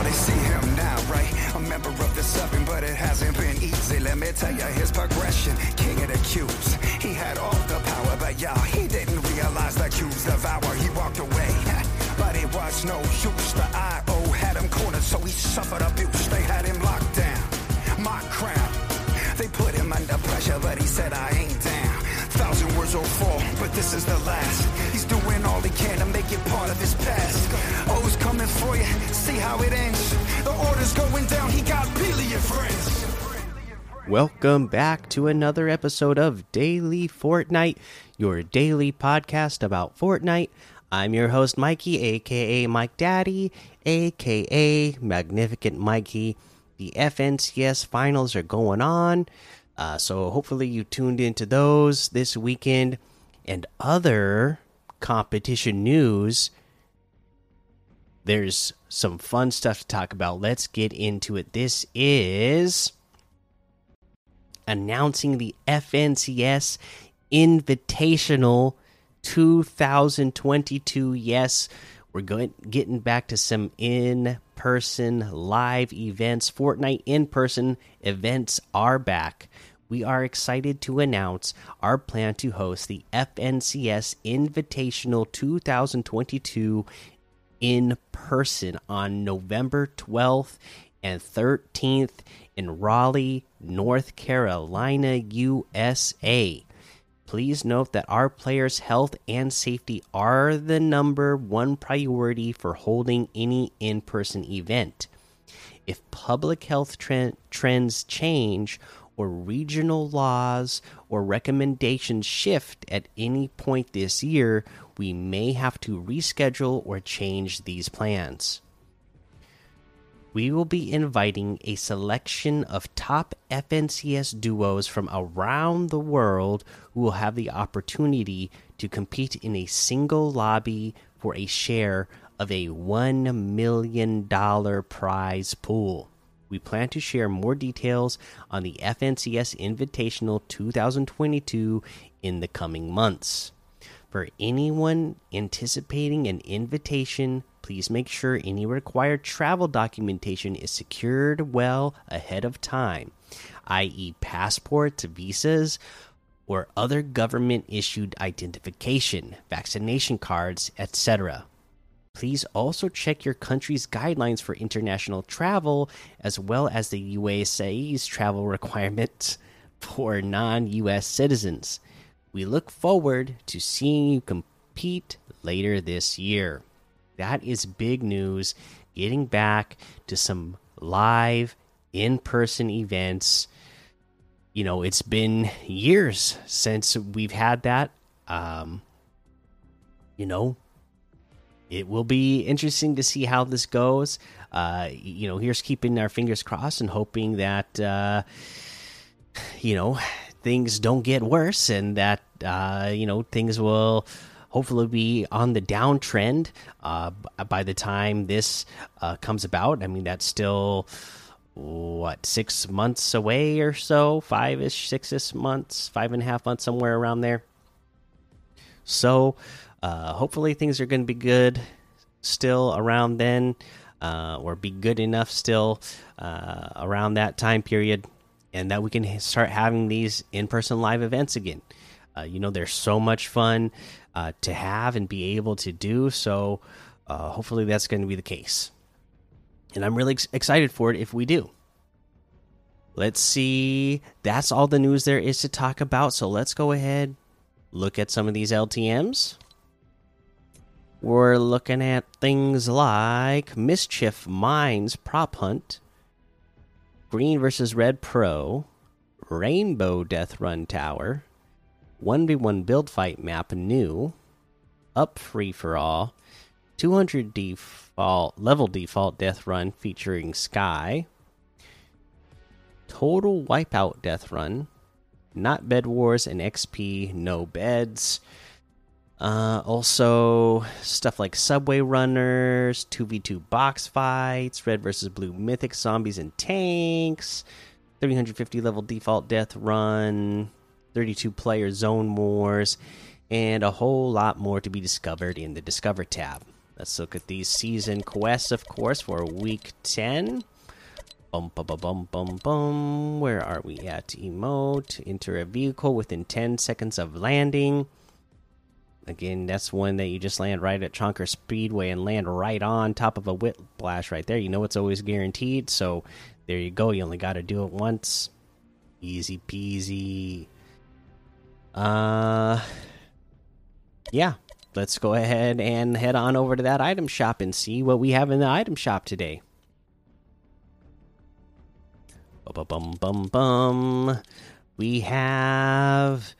how they see him now, right? A member of the seven, but it hasn't been easy. Let me tell you his progression. King of the cubes. He had all the power, but y'all, he didn't realize the cubes devour. He walked away. But it was no use. The IO had him cornered, so he suffered abuse. They had him locked down. My crown. They put him under pressure, but he said, I ain't down. Thousand words will fall, but this is the last. Doing all he can to make it part of his past. O's coming for you, see how it ends. The order's going down, he got billion friends. Welcome back to another episode of Daily Fortnite, your daily podcast about Fortnite. I'm your host, Mikey, aka Mike Daddy, aka Magnificent Mikey. The FNCS finals are going on, uh, so hopefully you tuned into those this weekend and other competition news. There's some fun stuff to talk about. Let's get into it. This is announcing the FNCS Invitational 2022. Yes, we're going getting back to some in-person live events. Fortnite in-person events are back. We are excited to announce our plan to host the FNCS Invitational 2022 in person on November 12th and 13th in Raleigh, North Carolina, USA. Please note that our players' health and safety are the number one priority for holding any in person event. If public health tre trends change, or regional laws or recommendations shift at any point this year, we may have to reschedule or change these plans we will be inviting a selection of top FNCS duos from around the world who will have the opportunity to compete in a single lobby for a share of a $1 million prize pool. We plan to share more details on the FNCS Invitational 2022 in the coming months. For anyone anticipating an invitation, please make sure any required travel documentation is secured well ahead of time, i.e., passports, visas, or other government issued identification, vaccination cards, etc. Please also check your country's guidelines for international travel as well as the USA's travel requirements for non US citizens. We look forward to seeing you compete later this year. That is big news. Getting back to some live in person events. You know, it's been years since we've had that. Um, you know, it will be interesting to see how this goes. Uh, you know, here's keeping our fingers crossed and hoping that, uh, you know, things don't get worse and that, uh, you know, things will hopefully be on the downtrend uh, by the time this uh, comes about. I mean, that's still what six months away or so, five ish, six ish months, five and a half months, somewhere around there. So, uh, hopefully, things are going to be good still around then, uh, or be good enough still uh, around that time period, and that we can start having these in person live events again. Uh, you know, they're so much fun uh, to have and be able to do. So uh, hopefully that's going to be the case. And I'm really ex excited for it if we do. Let's see. That's all the news there is to talk about. So let's go ahead, look at some of these LTMs. We're looking at things like Mischief Mines Prop Hunt, Green versus Red Pro, Rainbow Death Run Tower, 1v1 build fight map new, up free for all, 200 default level default death run featuring Sky, total wipeout death run, not bed wars and XP no beds. Uh, also, stuff like Subway Runners, 2v2 box fights, Red versus Blue Mythic Zombies and Tanks, 350 level default death run, 32 player zone wars, and a whole lot more to be discovered in the Discover tab. Let's look at these season quests, of course, for week 10. Bum, bum, bum, bum, bum. Where are we at? Emote. Enter a vehicle within 10 seconds of landing. Again, that's one that you just land right at Chonker Speedway and land right on top of a whiplash right there. You know it's always guaranteed, so there you go. You only got to do it once. Easy peasy. Uh, yeah. Let's go ahead and head on over to that item shop and see what we have in the item shop today. Bum bum bum bum. We have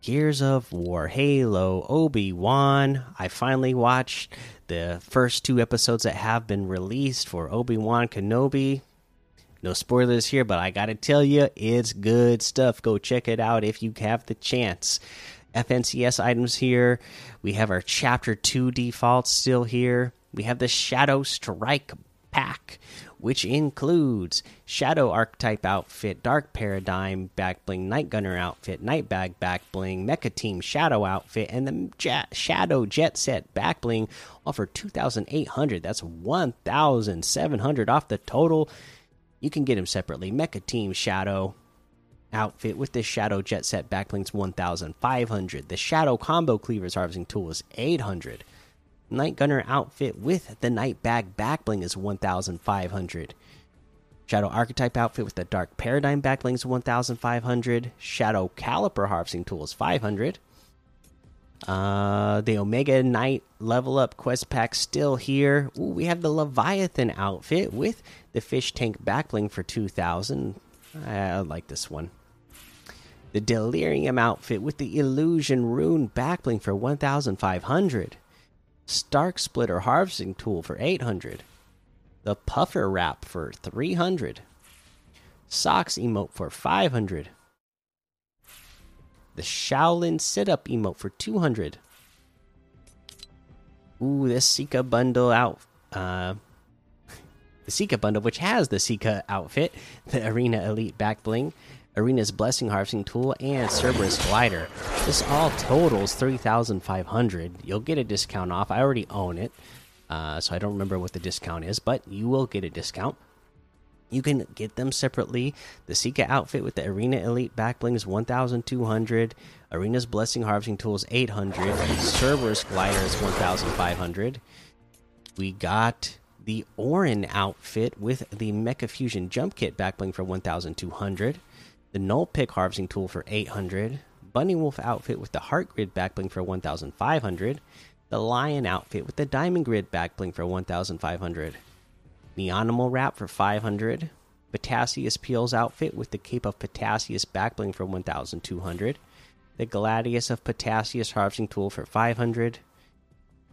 Gears of War, Halo, Obi Wan. I finally watched the first two episodes that have been released for Obi Wan Kenobi. No spoilers here, but I gotta tell you, it's good stuff. Go check it out if you have the chance. FNCS items here. We have our Chapter 2 defaults still here. We have the Shadow Strike pack, which includes Shadow Archetype outfit, Dark Paradigm back bling, Night Gunner outfit, Night Bag Mecha Team Shadow outfit, and the Shadow Jet Set back bling, all for 2,800. That's 1,700 off the total. You can get them separately. Mecha Team Shadow outfit with the Shadow Jet Set backbling's 1500. The Shadow Combo Cleavers Harvesting Tool is 800. Night Gunner outfit with the Night Bag backbling is 1500. Shadow Archetype outfit with the Dark Paradigm backbling is 1500. Shadow Caliper Harvesting Tool is 500. Uh, the Omega Knight level up quest pack still here. Ooh, we have the Leviathan outfit with the Fish Tank backbling for 2000. I like this one the Delirium outfit with the Illusion Rune backbling for 1500. Stark Splitter harvesting tool for 800. The Puffer wrap for 300. Socks emote for 500. The Shaolin sit up emote for 200. Ooh, this Sika bundle out. Uh, the Sika bundle, which has the Sika outfit, the Arena Elite back bling, Arena's Blessing Harvesting Tool, and Cerberus Glider. This all totals 3500 You'll get a discount off. I already own it, uh, so I don't remember what the discount is, but you will get a discount. You can get them separately. The Sika outfit with the Arena Elite backbling is 1200 Arena's Blessing Harvesting Tool is 800 Cerberus Glider is 1500 We got the Orin outfit with the Mecha Fusion Jump Kit backbling for 1200 the Null Pick harvesting tool for 800, Bunny Wolf outfit with the Heart Grid backbling for 1500, the Lion outfit with the Diamond Grid backbling for 1500, the Animal Wrap for 500, Potassius Peels outfit with the Cape of Potassius backbling for 1200, the Gladius of Potassius harvesting tool for 500,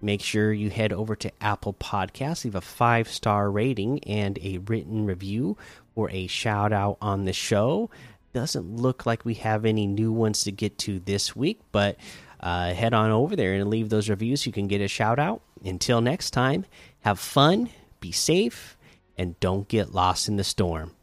Make sure you head over to Apple Podcasts, leave a five star rating and a written review for a shout out on the show. Doesn't look like we have any new ones to get to this week, but uh, head on over there and leave those reviews. You can get a shout out. Until next time, have fun, be safe, and don't get lost in the storm.